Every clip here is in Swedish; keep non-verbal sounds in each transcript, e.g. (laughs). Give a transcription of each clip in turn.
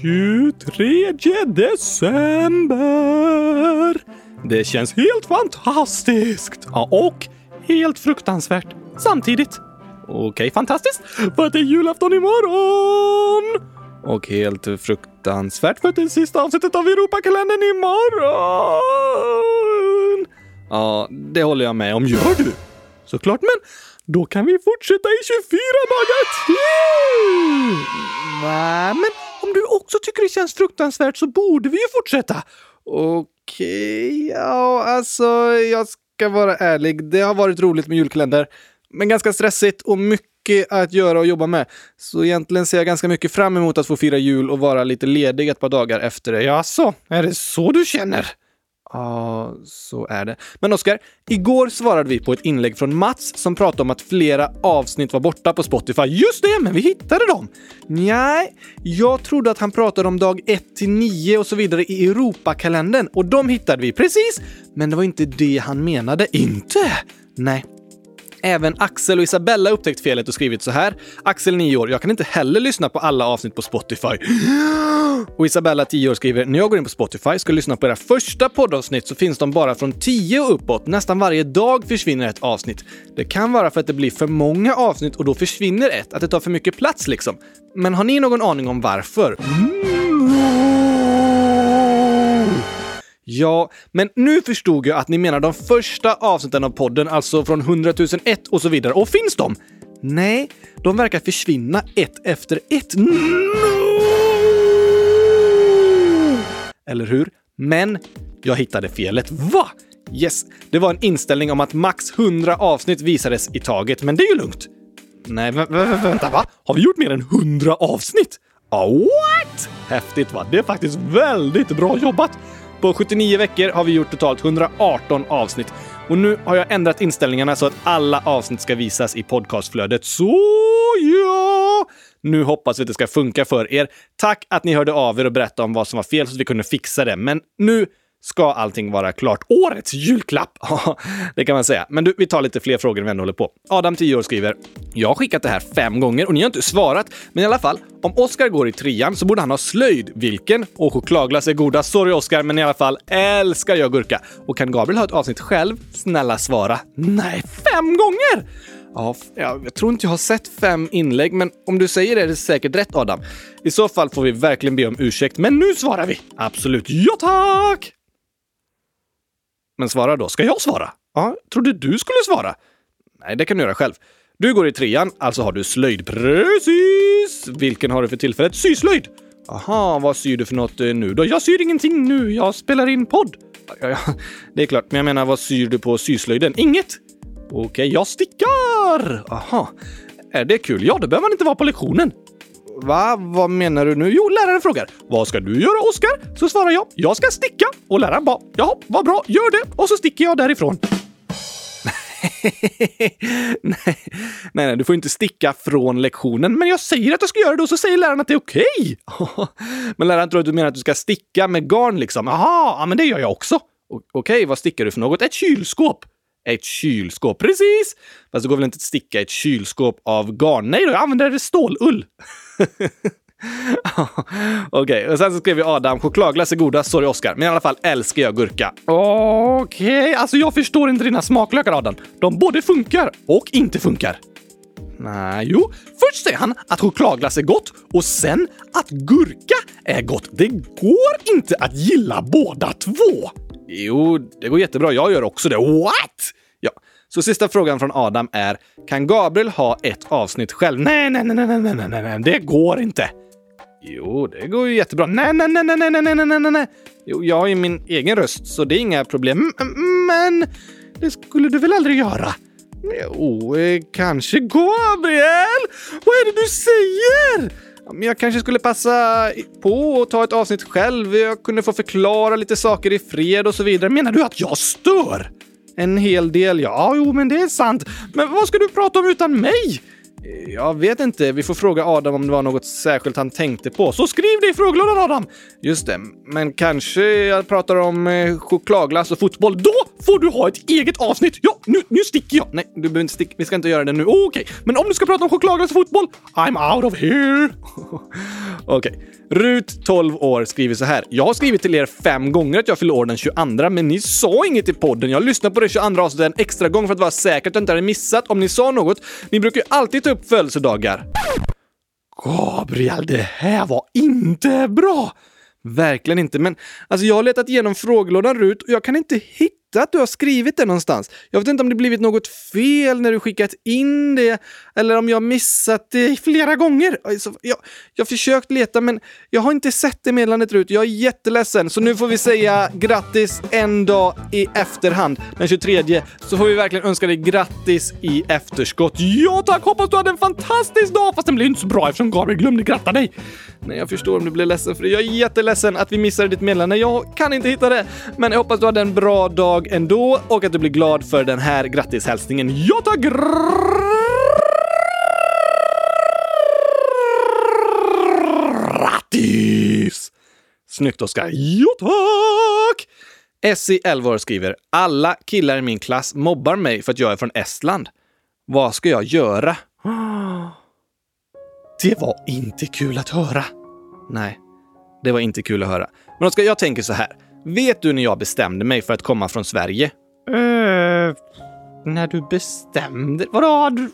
23 december. Det känns helt fantastiskt. Ja, och helt fruktansvärt samtidigt. Okej, fantastiskt. För att det är julafton imorgon! Och helt fruktansvärt för att det är sista avsnittet av Europakalendern imorgon! Ja, det håller jag med om. Gör du? Såklart, men då kan vi fortsätta i 24 dagar till! Nej, men om du också tycker det känns fruktansvärt så borde vi ju fortsätta. Okej, ja, alltså jag ska vara ärlig. Det har varit roligt med julkalender, men ganska stressigt och mycket att göra och jobba med. Så egentligen ser jag ganska mycket fram emot att få fira jul och vara lite ledig ett par dagar efter det. Ja, så är det så du känner? Ja, så är det. Men Oskar, igår svarade vi på ett inlägg från Mats som pratade om att flera avsnitt var borta på Spotify. Just det, men vi hittade dem! Nej, jag trodde att han pratade om dag 1 till 9 och så vidare i Europakalendern och de hittade vi precis. Men det var inte det han menade. Inte? Nej, Även Axel och Isabella upptäckt felet och skrivit så här. Axel, 9 år. Jag kan inte heller lyssna på alla avsnitt på Spotify. Och Isabella, 10 år, skriver när jag går in på Spotify ska lyssna på era första poddavsnitt så finns de bara från 10 och uppåt. Nästan varje dag försvinner ett avsnitt. Det kan vara för att det blir för många avsnitt och då försvinner ett, att det tar för mycket plats liksom. Men har ni någon aning om varför? Ja, men nu förstod jag att ni menar de första avsnitten av podden, alltså från 100 001 och så vidare. Och finns de? Nej, de verkar försvinna ett efter ett. No! Eller hur? Men jag hittade felet. Va? Yes, det var en inställning om att max 100 avsnitt visades i taget, men det är ju lugnt. Nej, vä vä vänta, va? Har vi gjort mer än 100 avsnitt? Oh, what? Häftigt va? Det är faktiskt väldigt bra jobbat. På 79 veckor har vi gjort totalt 118 avsnitt. Och nu har jag ändrat inställningarna så att alla avsnitt ska visas i podcastflödet. Så ja! Nu hoppas vi att det ska funka för er. Tack att ni hörde av er och berättade om vad som var fel så att vi kunde fixa det. Men nu ska allting vara klart. Årets julklapp! (laughs) Ja, det kan man säga. Men du, vi tar lite fler frågor när vi ändå håller på. Adam, 10 år, skriver “Jag har skickat det här fem gånger och ni har inte svarat. Men i alla fall, om Oskar går i trean så borde han ha slöjd. Vilken? Och chokladglass är goda. Sorry Oskar, men i alla fall älskar jag gurka. Och kan Gabriel ha ett avsnitt själv? Snälla svara. Nej, fem gånger! Ja, jag tror inte jag har sett fem inlägg, men om du säger det är det säkert rätt Adam. I så fall får vi verkligen be om ursäkt, men nu svarar vi! Absolut. Ja tack! Men svara då. Ska jag svara? Ja, trodde du skulle svara. Nej, det kan du göra själv. Du går i trean, alltså har du slöjd. Precis! Vilken har du för tillfället? Syslöjd! Aha, vad syr du för något eh, nu då? Jag syr ingenting nu, jag spelar in podd. Ja, ja, det är klart, men jag menar vad syr du på syslöjden? Inget! Okej, okay, jag stickar! Aha, är det kul? Ja, då behöver man inte vara på lektionen. Va? Vad menar du nu? Jo, läraren frågar. Vad ska du göra, Oskar? Så svarar jag. Jag ska sticka. Och läraren bara. Jaha, vad bra. Gör det. Och så sticker jag därifrån. (laughs) nej, nej, du får inte sticka från lektionen. Men jag säger att jag ska göra det och så säger läraren att det är okej. Okay. (laughs) men läraren tror att du menar att du ska sticka med garn liksom. Jaha, ja, men det gör jag också. Okej, okay, vad stickar du för något? Ett kylskåp. Ett kylskåp, precis! Fast det går väl inte att sticka ett kylskåp av garn? Nej, då, jag använder stålull. (laughs) Okej, okay. och sen så skrev vi Adam, chokladglass är goda, sorry Oskar, men i alla fall älskar jag gurka. Okej, okay. alltså jag förstår inte dina smaklökar Adam. De både funkar och inte funkar. Nej, jo. Först säger han att chokladglass är gott och sen att gurka är gott. Det går inte att gilla båda två. Jo, det går jättebra. Jag gör också det. What? Så sista frågan från Adam är, kan Gabriel ha ett avsnitt själv? Nej, nej, nej, nej, nej, nej, nej, nej, det går inte. Jo, det går ju jättebra. Nej, nej, nej, nej, nej, nej, nej, nej, nej. Jo, jag har ju min egen röst, så det är inga problem. Men det skulle du väl aldrig göra? Jo, kanske Gabriel? Vad är det du säger? Jag kanske skulle passa på att ta ett avsnitt själv. Jag kunde få förklara lite saker i fred och så vidare. Menar du att jag stör? En hel del, ja. Jo, men det är sant. Men vad ska du prata om utan mig? Jag vet inte. Vi får fråga Adam om det var något särskilt han tänkte på. Så skriv det i frågelådan Adam! Just det, men kanske jag pratar om eh, chokladglass och fotboll. Då får du ha ett eget avsnitt! Ja, nu, nu sticker jag! Nej, du behöver inte sticka. Vi ska inte göra det nu. Oh, Okej, okay. men om du ska prata om chokladglass och fotboll, I'm out of here! (laughs) Okej. Okay. Rut, 12 år, skriver så här. Jag har skrivit till er fem gånger att jag fyller år den 22, men ni sa inget i podden. Jag lyssnade på det 22 avsnittet en extra gång för att vara säker att jag inte hade missat om ni sa något. Ni brukar ju alltid ta upp födelsedagar. Gabriel, det här var inte bra! Verkligen inte, men alltså jag har letat igenom frågelådan Rut och jag kan inte hitta att du har skrivit det någonstans. Jag vet inte om det blivit något fel när du skickat in det eller om jag missat det flera gånger. Alltså, jag, jag har försökt leta men jag har inte sett det meddelandet Rut. Jag är jätteledsen, så nu får vi säga grattis en dag i efterhand. Den 23 så får vi verkligen önska dig grattis i efterskott. Ja tack! Hoppas du hade en fantastisk dag! Fast den blev inte så bra eftersom Gabriel glömde gratta dig. Nej, jag förstår om du blir ledsen för det. Jag är jätteledsen att vi missade ditt meddelande. Jag kan inte hitta det. Men jag hoppas du hade en bra dag ändå och att du blir glad för den här grattishälsningen. Ja tack! Grattis! Snyggt Oskar. Ja tack! Essie, 11 år, skriver “Alla killar i min klass mobbar mig för att jag är från Estland. Vad ska jag göra?” Det var inte kul att höra. Nej, det var inte kul att höra. Men Oskar, jag tänker så här. Vet du när jag bestämde mig för att komma från Sverige? Uh, när du bestämde? Vadå? Du,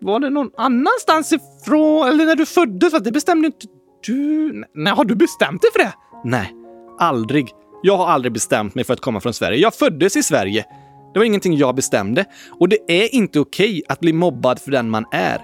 var det någon annanstans ifrån? Eller när du föddes? det bestämde inte du. Nej, har du bestämt dig för det? Nej, aldrig. Jag har aldrig bestämt mig för att komma från Sverige. Jag föddes i Sverige. Det var ingenting jag bestämde. Och det är inte okej okay att bli mobbad för den man är.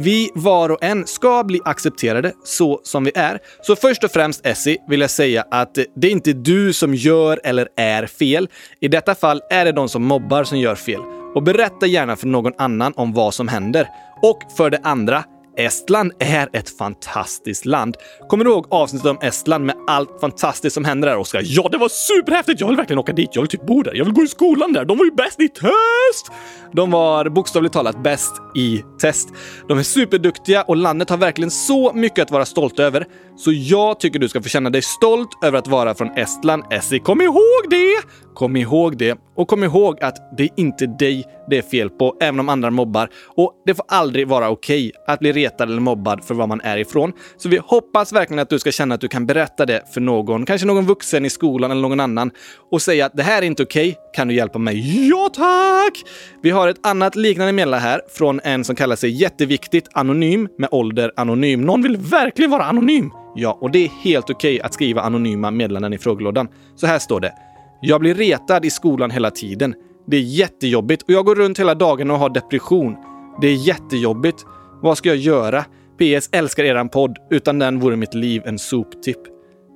Vi var och en ska bli accepterade så som vi är. Så först och främst Essie vill jag säga att det är inte du som gör eller är fel. I detta fall är det de som mobbar som gör fel. Och berätta gärna för någon annan om vad som händer. Och för det andra, Estland är ett fantastiskt land. Kommer du ihåg avsnittet om Estland med allt fantastiskt som händer där, Oskar? Ja, det var superhäftigt! Jag vill verkligen åka dit. Jag vill typ bo där. Jag vill gå i skolan där. De var ju bäst i test! De var bokstavligt talat bäst i test. De är superduktiga och landet har verkligen så mycket att vara stolt över. Så jag tycker du ska få känna dig stolt över att vara från Estland. Essie, kom ihåg det! Kom ihåg det. Och kom ihåg att det är inte dig det är fel på, även om andra mobbar. Och det får aldrig vara okej okay att bli retad eller mobbad för var man är ifrån. Så vi hoppas verkligen att du ska känna att du kan berätta det för någon, kanske någon vuxen i skolan eller någon annan och säga att det här är inte okej. Okay. Kan du hjälpa mig? Ja, tack! Vi har ett annat liknande meddelande här från en som kallar sig jätteviktigt anonym med ålder anonym. Någon vill verkligen vara anonym. Ja, och det är helt okej okay att skriva anonyma meddelanden i frågelådan. Så här står det. Jag blir retad i skolan hela tiden. Det är jättejobbigt och jag går runt hela dagen och har depression. Det är jättejobbigt. Vad ska jag göra? PS älskar eran podd. Utan den vore mitt liv en soptipp.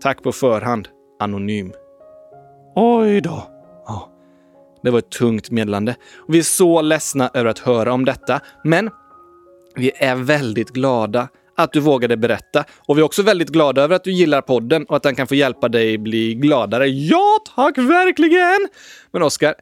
Tack på förhand. Anonym. Oj då. Ja, det var ett tungt meddelande. Vi är så ledsna över att höra om detta, men vi är väldigt glada att du vågade berätta. Och vi är också väldigt glada över att du gillar podden och att den kan få hjälpa dig bli gladare. Ja, tack verkligen! Men Oskar,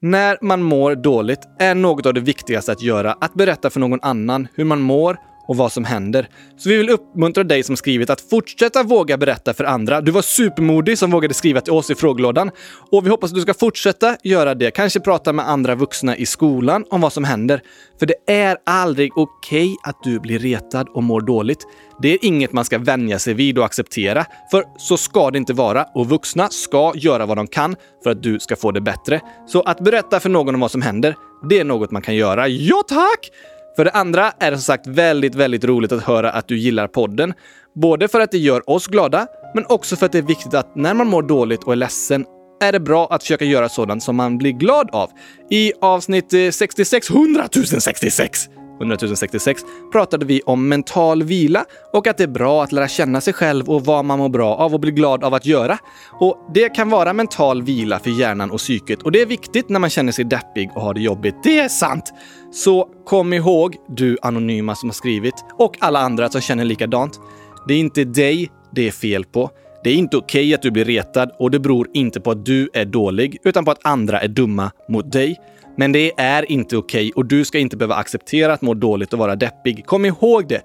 när man mår dåligt är något av det viktigaste att göra att berätta för någon annan hur man mår och vad som händer. Så vi vill uppmuntra dig som skrivit att fortsätta våga berätta för andra. Du var supermodig som vågade skriva till oss i frågelådan och vi hoppas att du ska fortsätta göra det. Kanske prata med andra vuxna i skolan om vad som händer. För det är aldrig okej okay att du blir retad och mår dåligt. Det är inget man ska vänja sig vid och acceptera, för så ska det inte vara och vuxna ska göra vad de kan för att du ska få det bättre. Så att berätta för någon om vad som händer, det är något man kan göra. Ja tack! För det andra är det som sagt väldigt, väldigt roligt att höra att du gillar podden. Både för att det gör oss glada, men också för att det är viktigt att när man mår dåligt och är ledsen är det bra att försöka göra sådant som man blir glad av. I avsnitt 66, 100 066 100 066 pratade vi om mental vila och att det är bra att lära känna sig själv och vad man mår bra av och blir glad av att göra. Och Det kan vara mental vila för hjärnan och psyket och det är viktigt när man känner sig deppig och har det jobbigt. Det är sant! Så kom ihåg, du anonyma som har skrivit och alla andra som känner likadant. Det är inte dig det är fel på. Det är inte okej okay att du blir retad och det beror inte på att du är dålig utan på att andra är dumma mot dig. Men det är inte okej okay och du ska inte behöva acceptera att må dåligt och vara deppig. Kom ihåg det!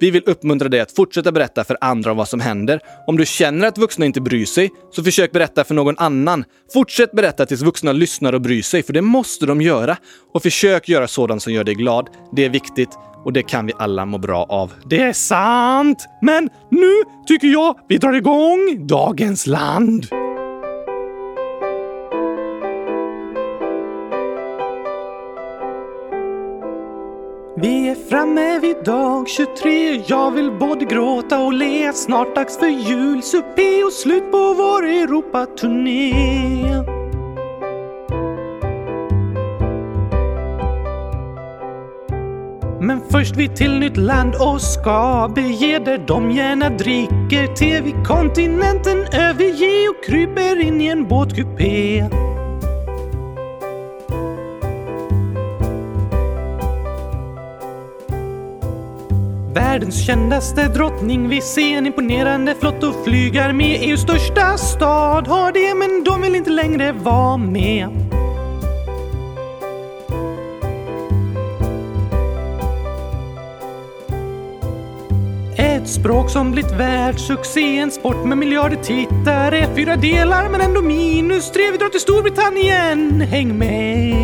Vi vill uppmuntra dig att fortsätta berätta för andra om vad som händer. Om du känner att vuxna inte bryr sig, så försök berätta för någon annan. Fortsätt berätta tills vuxna lyssnar och bryr sig, för det måste de göra. Och försök göra sådant som gör dig glad. Det är viktigt och det kan vi alla må bra av. Det är sant! Men nu tycker jag vi drar igång dagens land. Vi är framme vid dag 23 Jag vill både gråta och le. Snart dags för julsuppé och slut på vår Europaturné. Men först vi till nytt land och ska bege där de gärna dricker. Te vid kontinenten överge och kryper in i en båtkupé. Världens kändaste drottning vi ser en imponerande flott och flygar med EUs största stad har det men de vill inte längre vara med. Ett språk som blivit världssuccé, en sport med miljarder tittare. Fyra delar men ändå minus tre. Vi drar till Storbritannien. Häng med!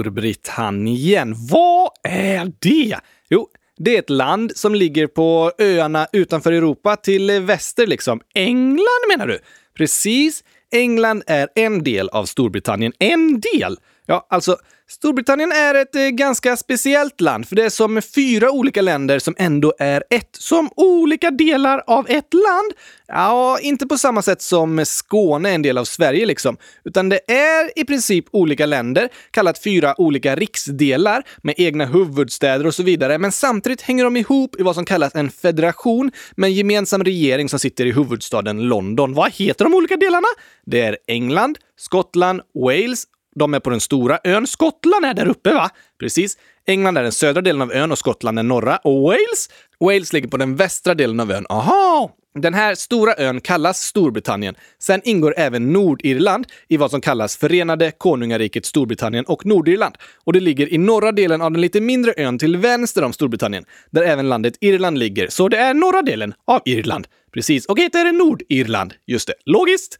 Storbritannien, vad är det? Jo, det är ett land som ligger på öarna utanför Europa till väster liksom. England menar du? Precis. England är en del av Storbritannien. En del? Ja, alltså Storbritannien är ett eh, ganska speciellt land, för det är som fyra olika länder som ändå är ett. Som olika delar av ett land. Ja, inte på samma sätt som Skåne är en del av Sverige liksom, utan det är i princip olika länder, kallat fyra olika riksdelar med egna huvudstäder och så vidare. Men samtidigt hänger de ihop i vad som kallas en federation med en gemensam regering som sitter i huvudstaden London. Vad heter de olika delarna? Det är England, Skottland, Wales de är på den stora ön. Skottland är där uppe, va? Precis. England är den södra delen av ön och Skottland är norra. Och Wales? Wales ligger på den västra delen av ön. Aha! Den här stora ön kallas Storbritannien. Sen ingår även Nordirland i vad som kallas Förenade Konungariket Storbritannien och Nordirland. Och det ligger i norra delen av den lite mindre ön till vänster om Storbritannien, där även landet Irland ligger. Så det är norra delen av Irland. Precis. Och heter det Nordirland. Just det. Logiskt!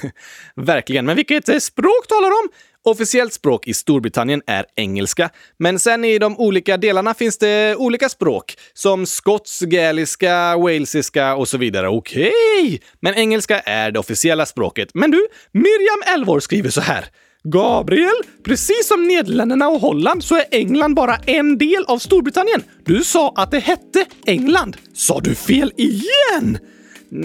(laughs) Verkligen. Men vilket språk talar de? Officiellt språk i Storbritannien är engelska, men sen i de olika delarna finns det olika språk som skotsk, gaeliska, walesiska och så vidare. Okej, okay. men engelska är det officiella språket. Men du, Miriam Elvor skriver så här. Gabriel, precis som Nederländerna och Holland så är England bara en del av Storbritannien. Du sa att det hette England. Sa du fel igen?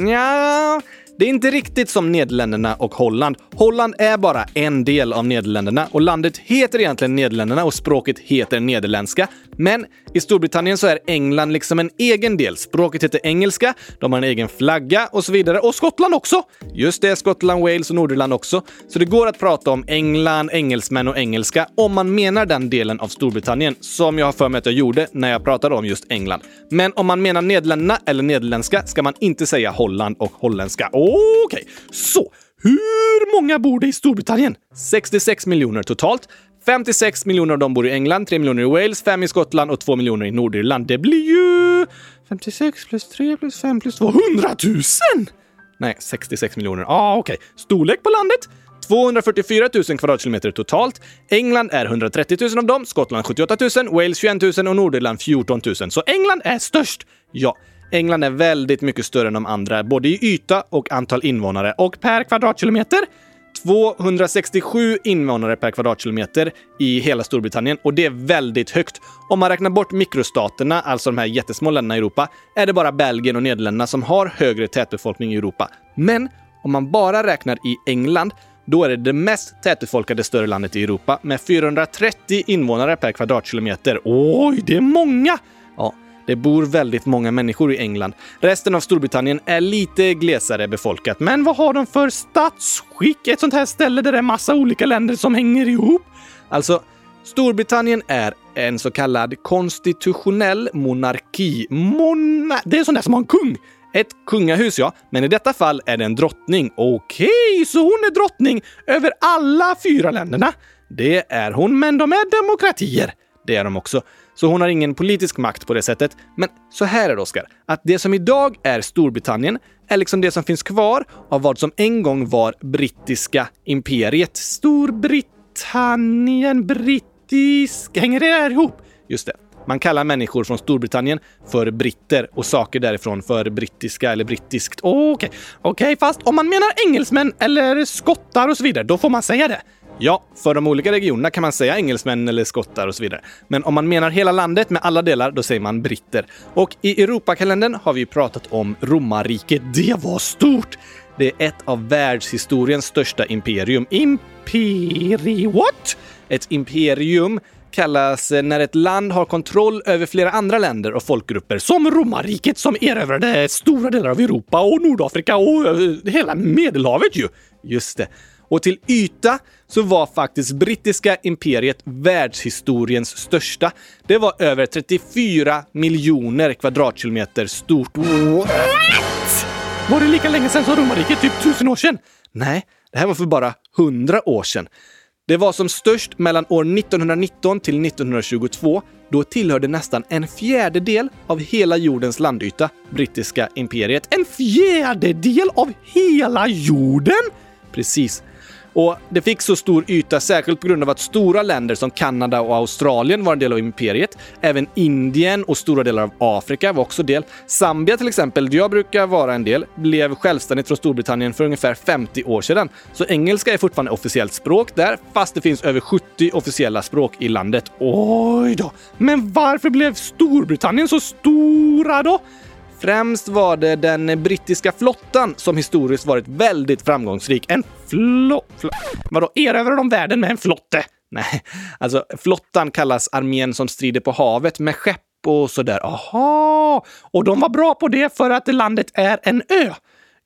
Ja, det är inte riktigt som Nederländerna och Holland. Holland är bara en del av Nederländerna och landet heter egentligen Nederländerna och språket heter nederländska. Men i Storbritannien så är England liksom en egen del. Språket heter engelska, de har en egen flagga och så vidare. Och Skottland också! Just det, Skottland, Wales och Nordirland också. Så det går att prata om England, engelsmän och engelska om man menar den delen av Storbritannien, som jag har för mig att jag gjorde när jag pratade om just England. Men om man menar Nederländerna eller nederländska ska man inte säga Holland och holländska. Okej, okay. så hur många bor det i Storbritannien? 66 miljoner totalt. 56 miljoner av dem bor i England, 3 miljoner i Wales, 5 i Skottland och 2 miljoner i Nordirland. Det blir ju 56 plus 3 plus 5 plus 2, 100 000! Nej, 66 miljoner. Ah, okej. Okay. Storlek på landet? 244 000 kvadratkilometer totalt. England är 130 000 av dem, Skottland 78 000, Wales 21 000 och Nordirland 14 000. Så England är störst. Ja, England är väldigt mycket större än de andra, både i yta och antal invånare. Och per kvadratkilometer 267 invånare per kvadratkilometer i hela Storbritannien och det är väldigt högt. Om man räknar bort mikrostaterna, alltså de här jättesmå länderna i Europa, är det bara Belgien och Nederländerna som har högre tätbefolkning i Europa. Men om man bara räknar i England, då är det det mest tätbefolkade större landet i Europa med 430 invånare per kvadratkilometer. Oj, det är många! Ja, det bor väldigt många människor i England. Resten av Storbritannien är lite glesare befolkat. Men vad har de för statsskick? Ett sånt här ställe där det är massa olika länder som hänger ihop? Alltså, Storbritannien är en så kallad konstitutionell monarki. Mona det är sån där som har en kung. Ett kungahus, ja. Men i detta fall är det en drottning. Okej, så hon är drottning över alla fyra länderna? Det är hon, men de är demokratier. Det är de också. Så hon har ingen politisk makt på det sättet. Men så här är det, Oskar. Att det som idag är Storbritannien är liksom det som finns kvar av vad som en gång var brittiska imperiet. Storbritannien, brittisk... Hänger det här ihop? Just det. Man kallar människor från Storbritannien för britter och saker därifrån för brittiska eller brittiskt. Okej, okay. okej, okay, fast om man menar engelsmän eller skottar och så vidare, då får man säga det. Ja, för de olika regionerna kan man säga engelsmän eller skottar och så vidare. Men om man menar hela landet med alla delar, då säger man britter. Och i Europakalendern har vi pratat om romarriket. Det var stort! Det är ett av världshistoriens största imperium. Imperi... What? Ett imperium kallas när ett land har kontroll över flera andra länder och folkgrupper, som romarriket som erövrade stora delar av Europa och Nordafrika och hela Medelhavet ju. Just det. Och till yta så var faktiskt brittiska imperiet världshistoriens största. Det var över 34 miljoner kvadratkilometer stort. What? Var det lika länge sedan som romarriket? Typ tusen år sedan? Nej, det här var för bara hundra år sedan. Det var som störst mellan år 1919 till 1922. Då tillhörde nästan en fjärdedel av hela jordens landyta brittiska imperiet. En fjärdedel av hela jorden? Precis. Och det fick så stor yta särskilt på grund av att stora länder som Kanada och Australien var en del av imperiet. Även Indien och stora delar av Afrika var också del. Zambia till exempel, där jag brukar vara en del, blev självständigt från Storbritannien för ungefär 50 år sedan. Så engelska är fortfarande officiellt språk där, fast det finns över 70 officiella språk i landet. Oj då! Men varför blev Storbritannien så stora då? Främst var det den brittiska flottan som historiskt varit väldigt framgångsrik. En flott... Fl vadå, erövrar de världen med en flotte? Nej, alltså flottan kallas armén som strider på havet med skepp och sådär. Aha! Och de var bra på det för att landet är en ö.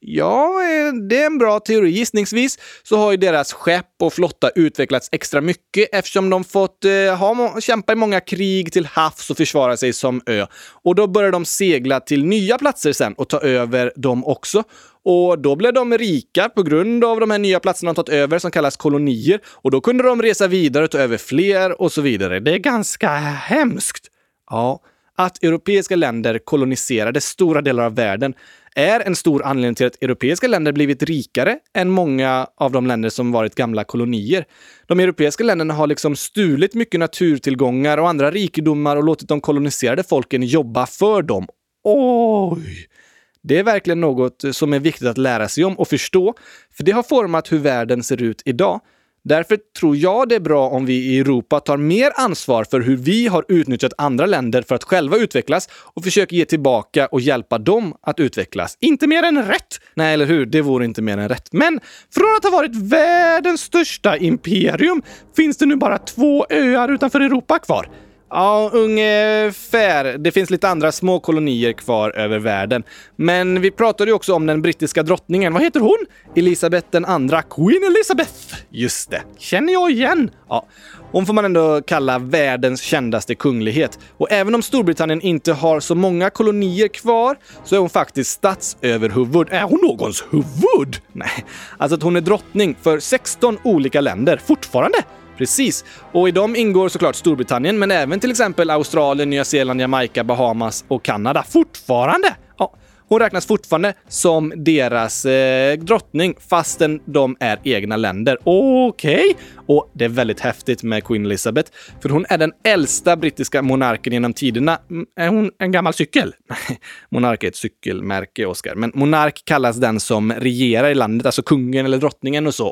Ja, eh, det är en bra teori. Gissningsvis så har ju deras skepp och flotta utvecklats extra mycket eftersom de fått eh, ha, kämpa i många krig till havs och försvara sig som ö. Och då började de segla till nya platser sen och ta över dem också. Och då blev de rika på grund av de här nya platserna de tagit över som kallas kolonier. Och då kunde de resa vidare och ta över fler och så vidare. Det är ganska hemskt. Ja, att europeiska länder koloniserade stora delar av världen är en stor anledning till att europeiska länder blivit rikare än många av de länder som varit gamla kolonier. De europeiska länderna har liksom stulit mycket naturtillgångar och andra rikedomar och låtit de koloniserade folken jobba för dem. Oj! Det är verkligen något som är viktigt att lära sig om och förstå, för det har format hur världen ser ut idag. Därför tror jag det är bra om vi i Europa tar mer ansvar för hur vi har utnyttjat andra länder för att själva utvecklas och försöker ge tillbaka och hjälpa dem att utvecklas. Inte mer än rätt! Nej, eller hur? Det vore inte mer än rätt. Men från att ha varit världens största imperium finns det nu bara två öar utanför Europa kvar. Ja, ungefär. Det finns lite andra små kolonier kvar över världen. Men vi pratade ju också om den brittiska drottningen. Vad heter hon? Elisabeth den andra. Queen Elizabeth! Just det. Känner jag igen. Ja, hon får man ändå kalla världens kändaste kunglighet. Och även om Storbritannien inte har så många kolonier kvar så är hon faktiskt statsöverhuvud. Är hon någons huvud? Nej, alltså att hon är drottning för 16 olika länder fortfarande. Precis. Och i dem ingår såklart Storbritannien, men även till exempel Australien, Nya Zeeland, Jamaica, Bahamas och Kanada. Fortfarande! Hon räknas fortfarande som deras eh, drottning fastän de är egna länder. Okej! Okay. Och det är väldigt häftigt med Queen Elizabeth, för hon är den äldsta brittiska monarken genom tiderna. Mm, är hon en gammal cykel? monark är ett cykelmärke, Oscar. Men monark kallas den som regerar i landet, alltså kungen eller drottningen och så.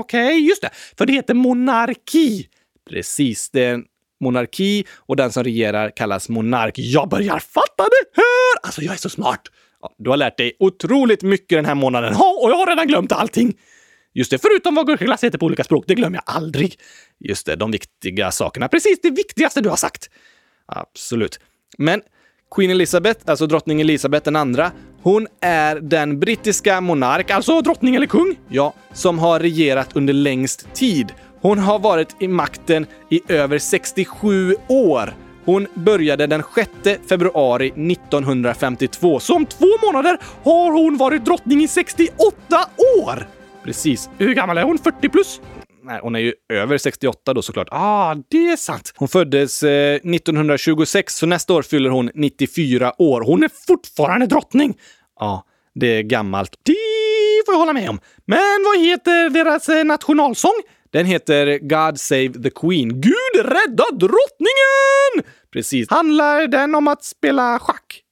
Okej, okay, just det. För det heter monarki. Precis, det är monarki och den som regerar kallas monark. Jag börjar fatta det här! Alltså, jag är så smart! Ja, du har lärt dig otroligt mycket den här månaden ja, och jag har redan glömt allting. Just det, förutom vad gurkaglass heter på olika språk. Det glömmer jag aldrig. Just det, de viktiga sakerna. Precis det viktigaste du har sagt. Absolut. Men Queen Elizabeth, alltså drottning Elizabeth den andra, hon är den brittiska monark, alltså drottning eller kung, ja, som har regerat under längst tid. Hon har varit i makten i över 67 år Hon började den 6 februari 1952. Så om två månader har hon varit drottning i 68 år! Precis. Hur gammal är hon? 40 plus? Nej, hon är ju över 68 då såklart. Ah, det är sant. Hon föddes eh, 1926, så nästa år fyller hon 94 år. Hon är fortfarande drottning! Ja, det är gammalt. Det får jag hålla med om. Men vad heter deras eh, nationalsång? Den heter God Save the Queen. Gud rädda drottningen! Precis. Handlar den om att spela schack?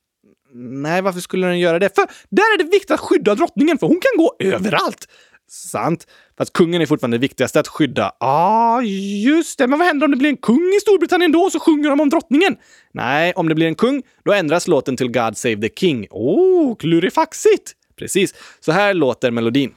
Nej, varför skulle den göra det? För där är det viktigt att skydda drottningen, för hon kan gå överallt. Sant. Fast kungen är fortfarande det viktigaste att skydda. Ja, ah, just det. Men vad händer om det blir en kung i Storbritannien då? Så sjunger de om drottningen. Nej, om det blir en kung, då ändras låten till God Save the King. Oh, klurifaxigt! Precis. Så här låter melodin.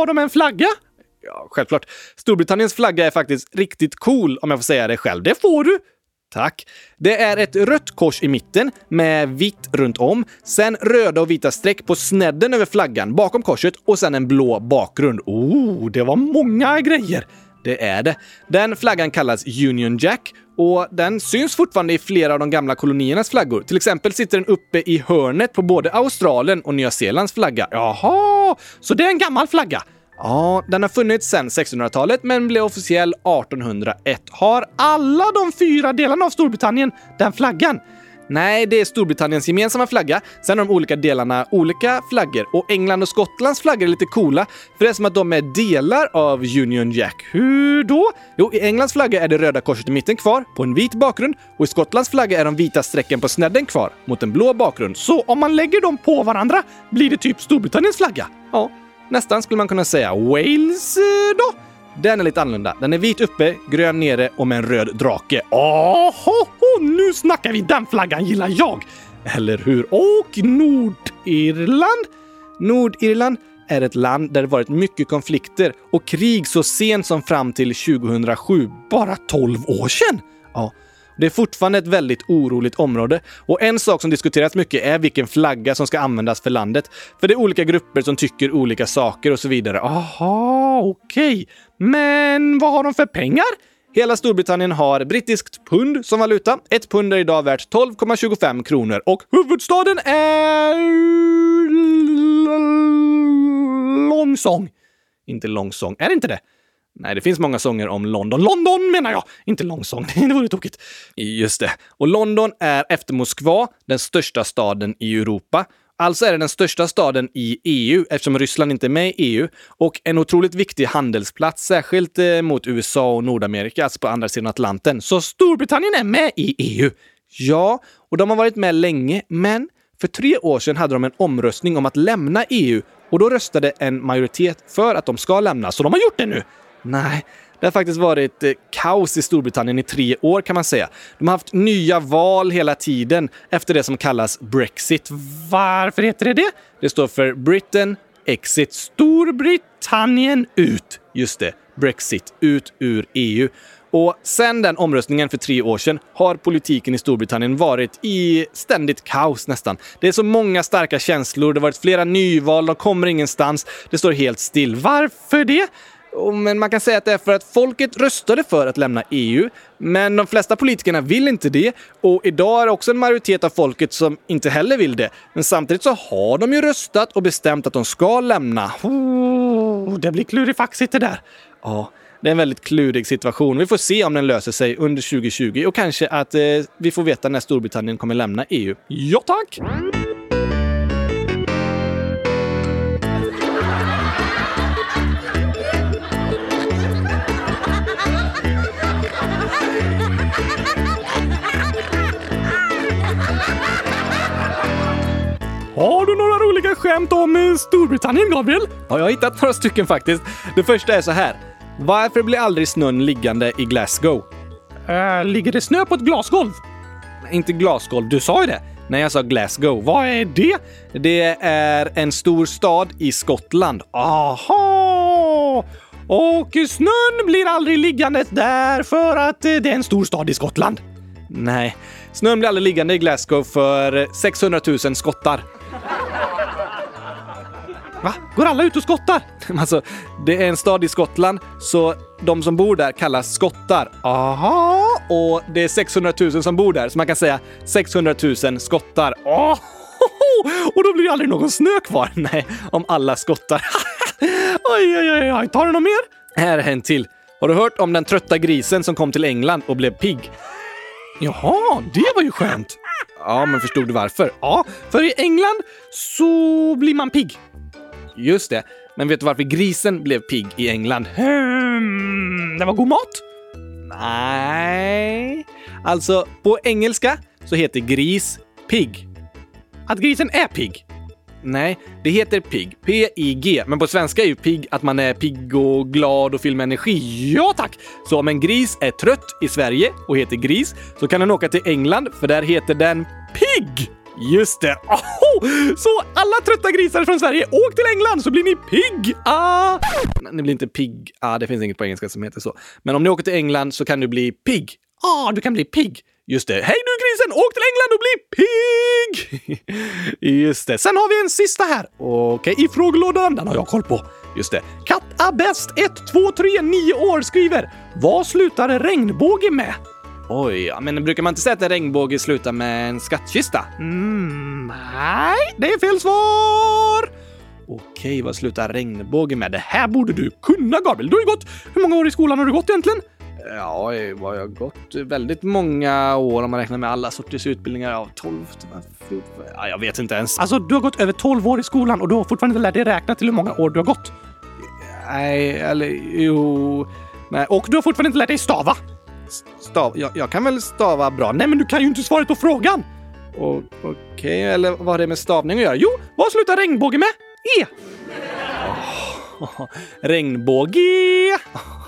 Har de en flagga? Ja, självklart. Storbritanniens flagga är faktiskt riktigt cool om jag får säga det själv. Det får du! Tack. Det är ett rött kors i mitten med vitt runt om, sen röda och vita streck på snedden över flaggan bakom korset och sen en blå bakgrund. Oh, det var många grejer! Det är det. Den flaggan kallas Union Jack och den syns fortfarande i flera av de gamla koloniernas flaggor. Till exempel sitter den uppe i hörnet på både Australien och Nya Zeelands flagga. Jaha, så det är en gammal flagga? Ja, den har funnits sedan 1600-talet men blev officiell 1801. Har alla de fyra delarna av Storbritannien den flaggan? Nej, det är Storbritanniens gemensamma flagga. Sen har de olika delarna olika flaggor. Och England och Skottlands flaggor är lite coola, för det är som att de är delar av Union Jack. Hur då? Jo, i Englands flagga är det röda korset i mitten kvar, på en vit bakgrund, och i Skottlands flagga är de vita strecken på snedden kvar, mot en blå bakgrund. Så om man lägger dem på varandra blir det typ Storbritanniens flagga. Ja, nästan skulle man kunna säga. Wales eh, då? Den är lite annorlunda. Den är vit uppe, grön nere och med en röd drake. Åh, nu snackar vi! Den flaggan gillar jag! Eller hur? Och Nordirland? Nordirland är ett land där det varit mycket konflikter och krig så sent som fram till 2007. Bara 12 år sedan! Ja. Det är fortfarande ett väldigt oroligt område och en sak som diskuteras mycket är vilken flagga som ska användas för landet. För det är olika grupper som tycker olika saker och så vidare. Aha, okej. Okay. Men vad har de för pengar? Hela Storbritannien har brittiskt pund som valuta. Ett pund är idag värt 12,25 kronor och huvudstaden är... Långsång. Inte Långsång. Är det inte det? Nej, det finns många sånger om London. London menar jag! Inte långsång, (laughs) det vore tokigt. Just det. Och London är efter Moskva den största staden i Europa. Alltså är det den största staden i EU eftersom Ryssland inte är med i EU och en otroligt viktig handelsplats, särskilt eh, mot USA och Nordamerika, alltså på andra sidan Atlanten. Så Storbritannien är med i EU. Ja, och de har varit med länge, men för tre år sedan hade de en omröstning om att lämna EU och då röstade en majoritet för att de ska lämna, så de har gjort det nu. Nej, det har faktiskt varit eh, kaos i Storbritannien i tre år kan man säga. De har haft nya val hela tiden efter det som kallas Brexit. Varför heter det det? Det står för Britain Exit Storbritannien ut. Just det, Brexit, ut ur EU. Och sen den omröstningen för tre år sedan har politiken i Storbritannien varit i ständigt kaos nästan. Det är så många starka känslor, det har varit flera nyval, de kommer ingenstans, det står helt still. Varför det? Men man kan säga att det är för att folket röstade för att lämna EU, men de flesta politikerna vill inte det. Och idag är det också en majoritet av folket som inte heller vill det. Men samtidigt så har de ju röstat och bestämt att de ska lämna. Oh, det blir klurifaxigt det där. Ja, det är en väldigt klurig situation. Vi får se om den löser sig under 2020 och kanske att eh, vi får veta när Storbritannien kommer lämna EU. Ja, tack! Skämt om eh, Storbritannien, Gabriel? Ja, jag har hittat några stycken faktiskt. Det första är så här. Varför blir aldrig snön liggande i Glasgow? Äh, ligger det snö på ett glasgolv? Inte glasgolv, du sa ju det. Nej, jag sa Glasgow. Vad är det? Det är en stor stad i Skottland. Aha! Och snön blir aldrig liggande där för att det är en stor stad i Skottland. Nej, snön blir aldrig liggande i Glasgow för 600 000 skottar. Va? Går alla ut och skottar? (laughs) Alltså, det är en stad i Skottland, så de som bor där kallas skottar. Aha! Och det är 600 000 som bor där, så man kan säga 600 000 skottar. Oh! Och då blir det aldrig någon snö kvar. (laughs) Nej, om alla skottar. (laughs) oj, oj, oj, oj. Tar du något mer? Här är en till. Har du hört om den trötta grisen som kom till England och blev pigg? Jaha, det var ju skönt. Ja, men förstod du varför? Ja, för i England så blir man pigg. Just det. Men vet du varför grisen blev pigg i England? Hmm, det var god mat? Nej. Alltså, på engelska så heter gris pigg. Att grisen är pigg? Nej, det heter pigg. P-I-G. Men på svenska är ju pigg att man är pigg och glad och fylld med energi. Ja tack! Så om en gris är trött i Sverige och heter gris så kan den åka till England för där heter den pigg. Just det! Oh! Så alla trötta grisar från Sverige, åk till England så blir ni pigg! Ah! Ni blir inte pigg. Ah, det finns inget på engelska som heter så. Men om ni åker till England så kan du bli pigg. Ah, du kan bli pigg. Just det. Hej du grisen! Åk till England och bli pigg! (laughs) Just det. Sen har vi en sista här. Okej, okay, i frågelådan. Den har jag koll på. Just det. Kattabäst 1, 2, 3, 9 år skriver. Vad slutar regnbåge med? Oj, ja, men brukar man inte säga att en regnbåge slutar med en skattkista? Mm, nej, det är fel svar! Okej, vad slutar regnbåge med? Det här borde du kunna, Gabriel. Du har ju gått... Hur många år i skolan har du gått egentligen? Ja, jag har gått väldigt många år om man räknar med alla sorters utbildningar. Ja, 12, 14, ja, jag vet inte ens. Alltså, du har gått över 12 år i skolan och du har fortfarande inte lärt dig räkna till hur många år du har gått. Nej, eller jo... Nej, och du har fortfarande inte lärt dig stava. Stav... Jag, jag kan väl stava bra? Nej, men du kan ju inte svaret på frågan! Okej, okay, eller vad har det med stavning att göra? Jo, vad slutar regnbåge med? E! Oh, (laughs) regnbåge! (laughs)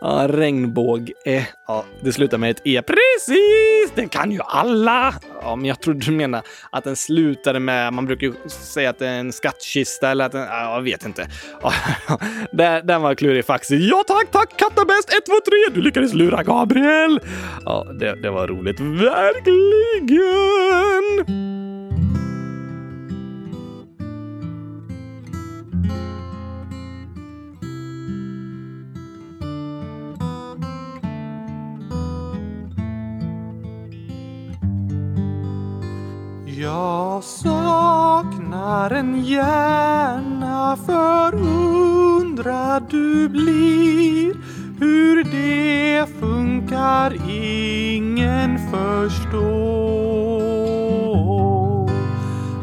ja, regnbåg. Eh, ja, det slutar med ett E. Precis! Det kan ju alla! Ja, men jag trodde du menade att den slutade med, man brukar ju säga att det är en skattkista eller att den, ja, jag vet inte. Ja, (laughs) den var klurig faktiskt. Ja tack, tack! Kattabäst 1, 2, 3! Du lyckades lura Gabriel! Ja, det, det var roligt. Verkligen! Jag saknar en hjärna förundrad du blir hur det funkar ingen förstår.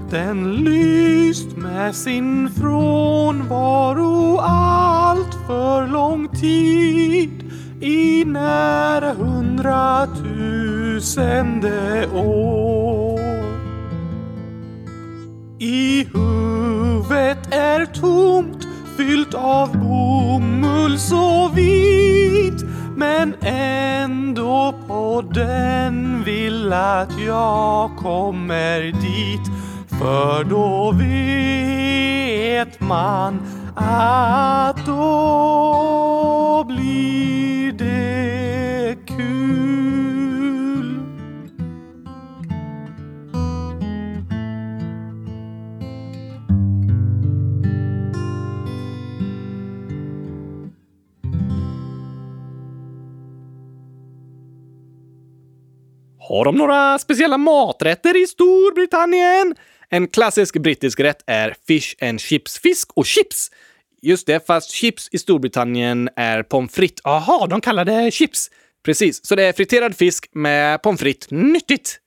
Den lyst med sin frånvaro allt för lång tid i nära hundratusende år. I huvudet är tomt, fyllt av bomull så vit. Men ändå på den vill att jag kommer dit. För då vet man att då blir Har de några speciella maträtter i Storbritannien? En klassisk brittisk rätt är fish and chips. Fisk och chips! Just det, fast chips i Storbritannien är pommes frites. Aha, de kallar det chips. Precis, så det är friterad fisk med pommes frites. Nyttigt!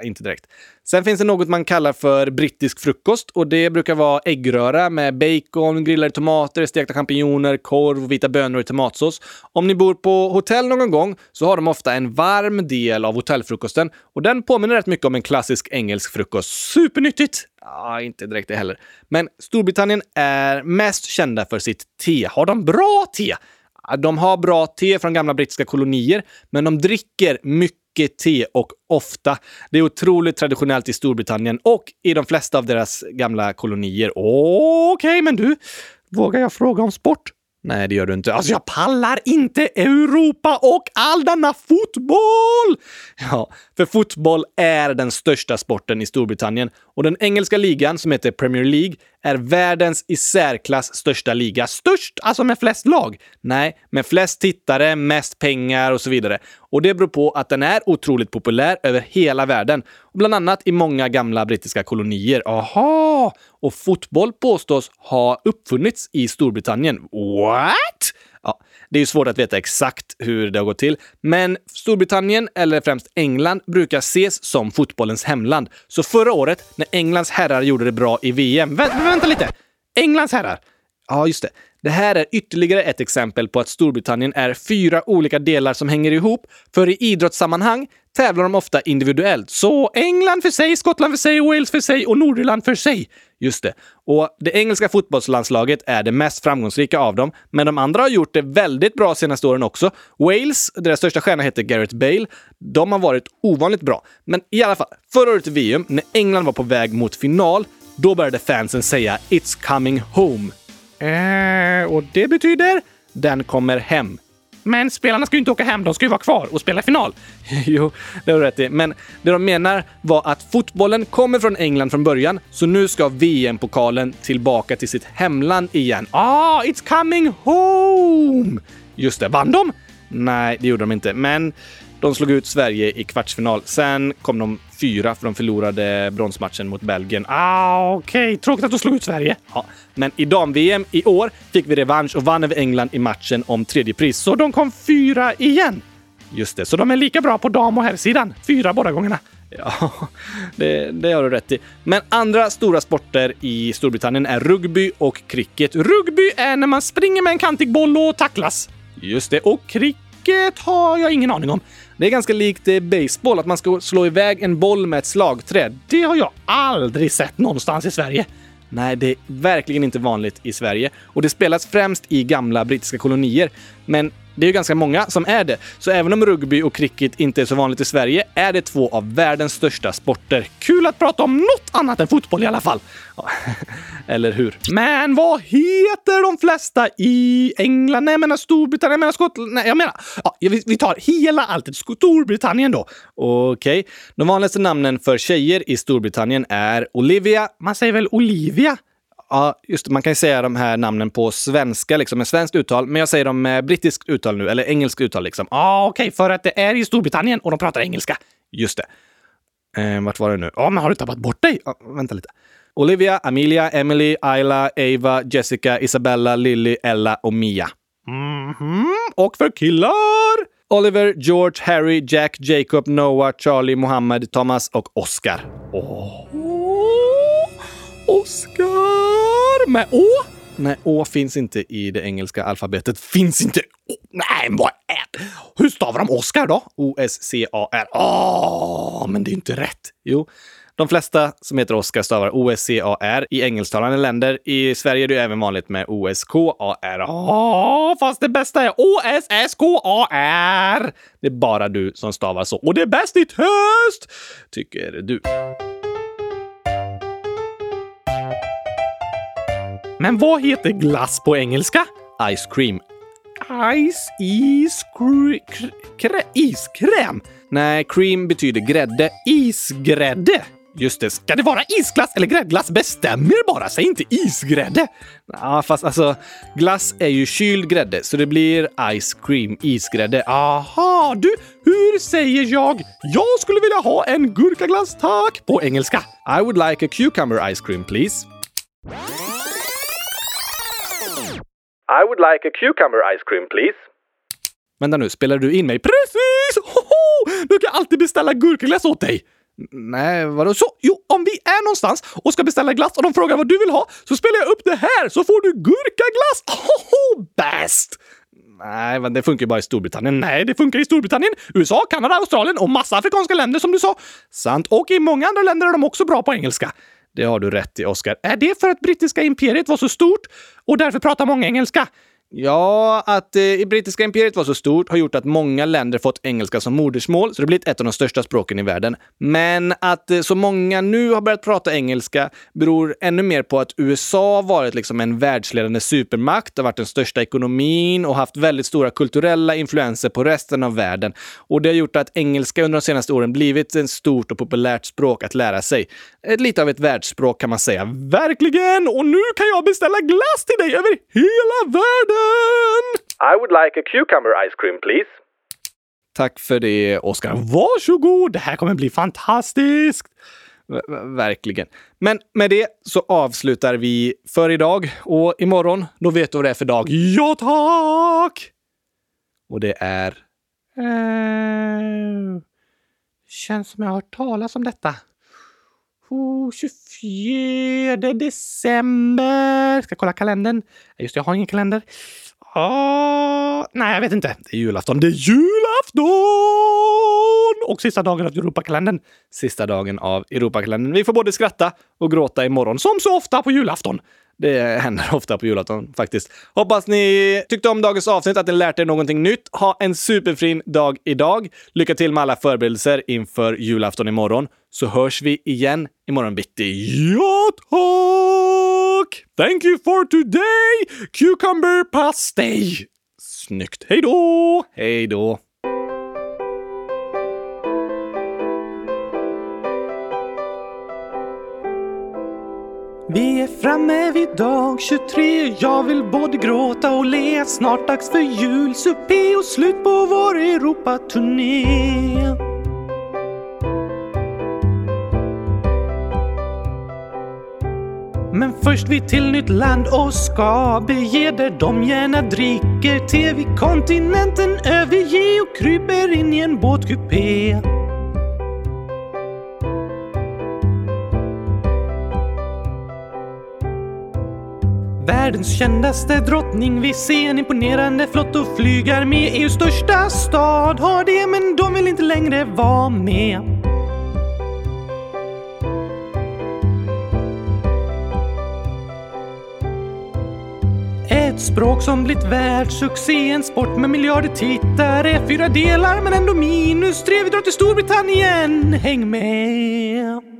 Äh, inte direkt. Sen finns det något man kallar för brittisk frukost och det brukar vara äggröra med bacon, grillade tomater, stekta champinjoner, korv, vita bönor och tomatsås. Om ni bor på hotell någon gång så har de ofta en varm del av hotellfrukosten och den påminner rätt mycket om en klassisk engelsk frukost. Supernyttigt! Ja, inte direkt det heller. Men Storbritannien är mest kända för sitt te. Har de bra te? De har bra te från gamla brittiska kolonier, men de dricker mycket mycket te och ofta. Det är otroligt traditionellt i Storbritannien och i de flesta av deras gamla kolonier. Okej, okay, men du, vågar jag fråga om sport? Nej, det gör du inte. Alltså, jag pallar inte Europa och all denna fotboll! Ja, för fotboll är den största sporten i Storbritannien och den engelska ligan, som heter Premier League, är världens i särklass största liga. Störst, alltså med flest lag? Nej, med flest tittare, mest pengar och så vidare. Och det beror på att den är otroligt populär över hela världen. Bland annat i många gamla brittiska kolonier. Aha! Och fotboll påstås ha uppfunnits i Storbritannien. What? Ja, det är ju svårt att veta exakt hur det har gått till, men Storbritannien, eller främst England, brukar ses som fotbollens hemland. Så förra året, när Englands herrar gjorde det bra i VM... Vä vänta lite! Englands herrar! Ja, just det. Det här är ytterligare ett exempel på att Storbritannien är fyra olika delar som hänger ihop, för i idrottssammanhang tävlar de ofta individuellt. Så England för sig, Skottland för sig, Wales för sig och Nordirland för sig. Just det. Och det engelska fotbollslandslaget är det mest framgångsrika av dem, men de andra har gjort det väldigt bra senaste åren också. Wales, deras största stjärna heter Gareth Bale, de har varit ovanligt bra. Men i alla fall, förra året i VM, när England var på väg mot final, då började fansen säga “It's coming home”. Eh, och det betyder “Den kommer hem”. Men spelarna ska ju inte åka hem, de ska ju vara kvar och spela final. (laughs) jo, det har du rätt i. Men det de menar var att fotbollen kommer från England från början, så nu ska VM-pokalen tillbaka till sitt hemland igen. Ah, it's coming home! Just det, vann de? Nej, det gjorde de inte, men de slog ut Sverige i kvartsfinal. Sen kom de fyra för de förlorade bronsmatchen mot Belgien. Ah, okej. Okay. Tråkigt att de slog ut Sverige. Ja. Men i dam-VM i år fick vi revansch och vann över England i matchen om tredje pris. Så de kom fyra igen. Just det, så de är lika bra på dam och herrsidan. Fyra båda gångerna. Ja, (laughs) det, det har du rätt i. Men andra stora sporter i Storbritannien är rugby och cricket. Rugby är när man springer med en kantig boll och tacklas. Just det, och cricket har jag ingen aning om. Det är ganska likt baseball, att man ska slå iväg en boll med ett slagträ. Det har jag aldrig sett någonstans i Sverige. Nej, det är verkligen inte vanligt i Sverige och det spelas främst i gamla brittiska kolonier. Men det är ju ganska många som är det, så även om rugby och cricket inte är så vanligt i Sverige är det två av världens största sporter. Kul att prata om något annat än fotboll i alla fall. Ja, (laughs) eller hur? Men vad heter de flesta i England? Nej, jag menar Storbritannien, jag menar Skottland. Nej, jag menar... Ja, vi, tar hela alltet. Storbritannien då. Okej. Okay. De vanligaste namnen för tjejer i Storbritannien är Olivia. Man säger väl Olivia? Ja, just det, man kan ju säga de här namnen på svenska, liksom med svenskt uttal, men jag säger dem med brittiskt uttal nu, eller engelskt uttal liksom. Ja, ah, okej, okay, för att det är i Storbritannien och de pratar engelska. Just det. Eh, vart var det nu? Ja, men har du tappat bort dig? Ah, vänta lite. Olivia, Amelia, Emily, Ayla, Ava, Jessica, Isabella, Lily, Ella och Mia. Mm -hmm. Och för killar? Oliver, George, Harry, Jack, Jacob, Noah, Charlie, Mohammed, Thomas och Oscar. Oh. Oscar! Med Å? Nej, Å finns inte i det engelska alfabetet. Finns inte! Å. Nej, vad är det? Hur stavar de Oscar då? O-S-C-A-R. Åh, men det är inte rätt. Jo, de flesta som heter Oscar stavar O-S-C-A-R i engelsktalande länder. I Sverige är det även vanligt med O-S-K-A-R. Åh, fast det bästa är O-S-S-K-A-R! Det är bara du som stavar så. Och det är bäst i höst, tycker du. Men vad heter glass på engelska? Ice cream. Ice, is, krä, iskräm? Nej, cream betyder grädde. Isgrädde. Just det, ska det vara isglass eller gräddglass? Bestämmer bara, säg inte isgrädde! Ja, fast alltså, glass är ju kyld grädde, så det blir ice cream, isgrädde. Aha, du, hur säger jag “Jag skulle vilja ha en gurkaglass, tack” på engelska? I would like a cucumber ice cream, please. I would like a cucumber ice cream, please. Vänta nu, spelar du in mig? Precis! Hoho! Du kan alltid beställa gurkaglass åt dig! Nej, vadå så? Jo, om vi är någonstans och ska beställa glass och de frågar vad du vill ha så spelar jag upp det här så får du gurkaglass! Hoho! bäst! Nej, men det funkar ju bara i Storbritannien. Nej, det funkar i Storbritannien, USA, Kanada, Australien och massa afrikanska länder som du sa. Sant. Och i många andra länder är de också bra på engelska. Det har du rätt i, Oscar. Är det för att brittiska imperiet var så stort och därför pratar många engelska? Ja, att eh, brittiska imperiet var så stort har gjort att många länder fått engelska som modersmål, så det har blivit ett av de största språken i världen. Men att eh, så många nu har börjat prata engelska beror ännu mer på att USA varit liksom en världsledande supermakt, har varit den största ekonomin och haft väldigt stora kulturella influenser på resten av världen. Och det har gjort att engelska under de senaste åren blivit ett stort och populärt språk att lära sig. Ett, lite av ett världsspråk kan man säga. Verkligen! Och nu kan jag beställa glass till dig över hela världen! I would like a cucumber ice cream, please. Tack för det, Oskar. Varsågod! Det här kommer bli fantastiskt! Verkligen. Men med det så avslutar vi för idag och imorgon, då vet du vad det är för dag. Ja, tack! Och det är... Eh, känns som jag har hört talas om detta. Oh, 24 december. Ska kolla kalendern. Just det, jag har ingen kalender. Oh, nej, jag vet inte. Det är julafton. Det är julafton! Och sista dagen av Europakalendern. Sista dagen av Europakalendern. Vi får både skratta och gråta imorgon, som så ofta på julafton. Det händer ofta på julafton faktiskt. Hoppas ni tyckte om dagens avsnitt, att ni lärt er någonting nytt. Ha en superfin dag idag. Lycka till med alla förberedelser inför julafton imorgon. Så hörs vi igen imorgon bitti. Ja, tack! Thank you for today! Cucumber pastej! Snyggt. Hej då! Hej då! Vi är framme vid dag 23 Jag vill både gråta och le Snart dags för julsuppé och slut på vår Europaturné Men först vi till nytt land och ska bege där de gärna dricker. Te vid kontinenten överge och kryper in i en båtkupé. Världens kändaste drottning vi ser en imponerande flott och flygar med. EUs största stad har det men de vill inte längre vara med. Språk som blivit världssuccé, en sport med miljarder tittare. Fyra delar men ändå minus tre. Vi drar till Storbritannien, häng med!